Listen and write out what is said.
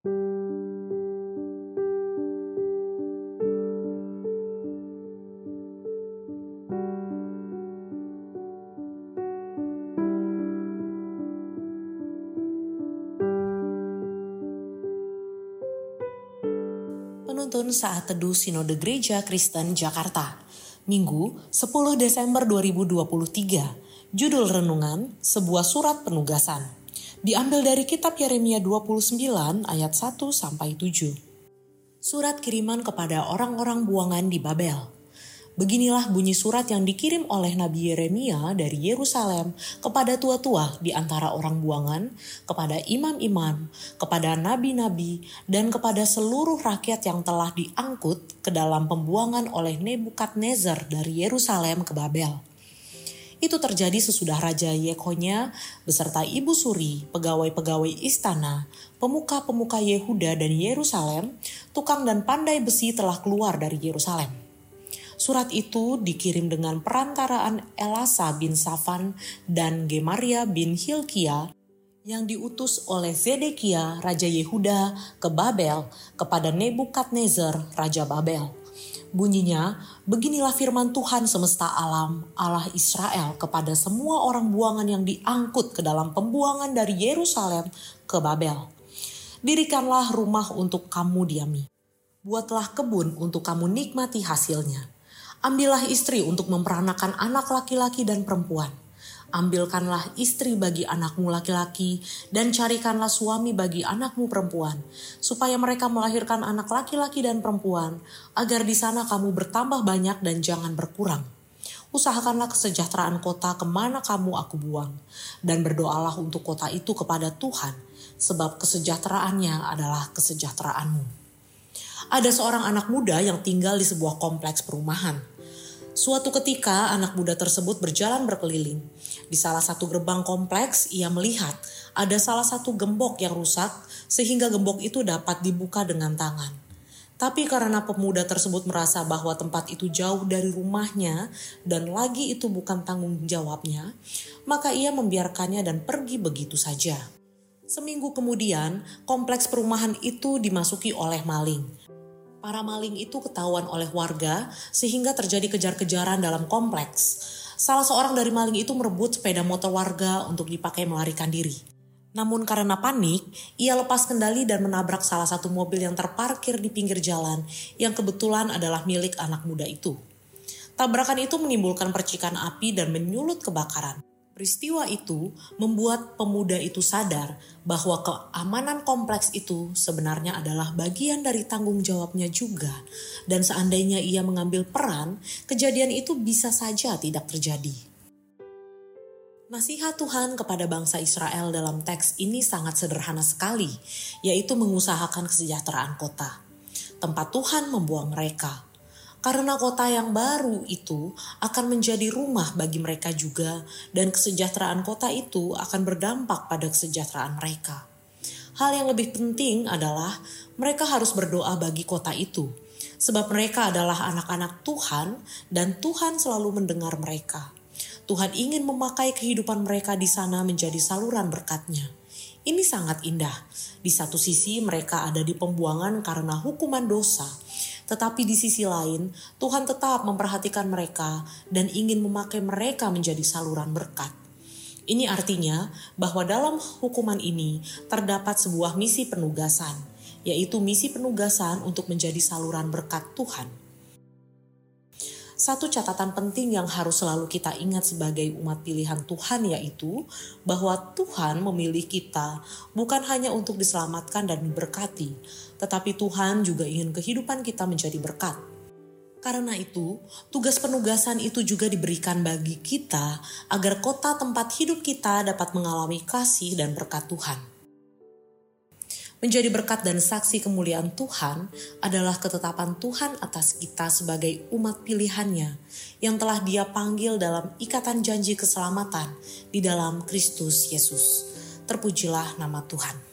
Penuntun Saat Teduh Sinode Gereja Kristen Jakarta. Minggu 10 Desember 2023 Judul Renungan Sebuah Surat Penugasan Diambil dari kitab Yeremia 29 ayat 1 sampai 7 Surat kiriman kepada orang-orang buangan di Babel Beginilah bunyi surat yang dikirim oleh Nabi Yeremia dari Yerusalem kepada tua-tua di antara orang buangan, kepada imam-imam, kepada nabi-nabi, dan kepada seluruh rakyat yang telah diangkut ke dalam pembuangan oleh Nebukadnezar dari Yerusalem ke Babel. Itu terjadi sesudah Raja Yekonya beserta Ibu Suri, pegawai-pegawai istana, pemuka-pemuka Yehuda dan Yerusalem, tukang dan pandai besi telah keluar dari Yerusalem. Surat itu dikirim dengan perantaraan Elasa bin Safan dan Gemaria bin Hilkia yang diutus oleh Zedekia Raja Yehuda ke Babel kepada Nebukadnezar Raja Babel. Bunyinya, beginilah firman Tuhan semesta alam, Allah Israel kepada semua orang buangan yang diangkut ke dalam pembuangan dari Yerusalem ke Babel. Dirikanlah rumah untuk kamu diami. Buatlah kebun untuk kamu nikmati hasilnya Ambillah istri untuk memperanakan anak laki-laki dan perempuan. Ambilkanlah istri bagi anakmu laki-laki dan carikanlah suami bagi anakmu perempuan, supaya mereka melahirkan anak laki-laki dan perempuan, agar di sana kamu bertambah banyak dan jangan berkurang. Usahakanlah kesejahteraan kota ke mana kamu aku buang, dan berdoalah untuk kota itu kepada Tuhan, sebab kesejahteraannya adalah kesejahteraanmu ada seorang anak muda yang tinggal di sebuah kompleks perumahan. Suatu ketika anak muda tersebut berjalan berkeliling. Di salah satu gerbang kompleks ia melihat ada salah satu gembok yang rusak sehingga gembok itu dapat dibuka dengan tangan. Tapi karena pemuda tersebut merasa bahwa tempat itu jauh dari rumahnya dan lagi itu bukan tanggung jawabnya, maka ia membiarkannya dan pergi begitu saja. Seminggu kemudian, kompleks perumahan itu dimasuki oleh maling. Para maling itu ketahuan oleh warga sehingga terjadi kejar-kejaran dalam kompleks. Salah seorang dari maling itu merebut sepeda motor warga untuk dipakai melarikan diri. Namun karena panik, ia lepas kendali dan menabrak salah satu mobil yang terparkir di pinggir jalan yang kebetulan adalah milik anak muda itu. Tabrakan itu menimbulkan percikan api dan menyulut kebakaran. Peristiwa itu membuat pemuda itu sadar bahwa keamanan kompleks itu sebenarnya adalah bagian dari tanggung jawabnya juga, dan seandainya ia mengambil peran, kejadian itu bisa saja tidak terjadi. Nasihat Tuhan kepada bangsa Israel dalam teks ini sangat sederhana sekali, yaitu mengusahakan kesejahteraan kota. Tempat Tuhan membuang mereka, karena kota yang baru itu akan menjadi rumah bagi mereka juga, dan kesejahteraan kota itu akan berdampak pada kesejahteraan mereka. Hal yang lebih penting adalah mereka harus berdoa bagi kota itu, sebab mereka adalah anak-anak Tuhan, dan Tuhan selalu mendengar mereka. Tuhan ingin memakai kehidupan mereka di sana menjadi saluran berkatnya. Ini sangat indah. Di satu sisi, mereka ada di pembuangan karena hukuman dosa, tetapi di sisi lain, Tuhan tetap memperhatikan mereka dan ingin memakai mereka menjadi saluran berkat. Ini artinya bahwa dalam hukuman ini terdapat sebuah misi penugasan, yaitu misi penugasan untuk menjadi saluran berkat Tuhan. Satu catatan penting yang harus selalu kita ingat sebagai umat pilihan Tuhan yaitu bahwa Tuhan memilih kita bukan hanya untuk diselamatkan dan diberkati, tetapi Tuhan juga ingin kehidupan kita menjadi berkat. Karena itu, tugas penugasan itu juga diberikan bagi kita agar kota tempat hidup kita dapat mengalami kasih dan berkat Tuhan. Menjadi berkat dan saksi kemuliaan Tuhan adalah ketetapan Tuhan atas kita sebagai umat pilihannya yang telah dia panggil dalam ikatan janji keselamatan di dalam Kristus Yesus. Terpujilah nama Tuhan.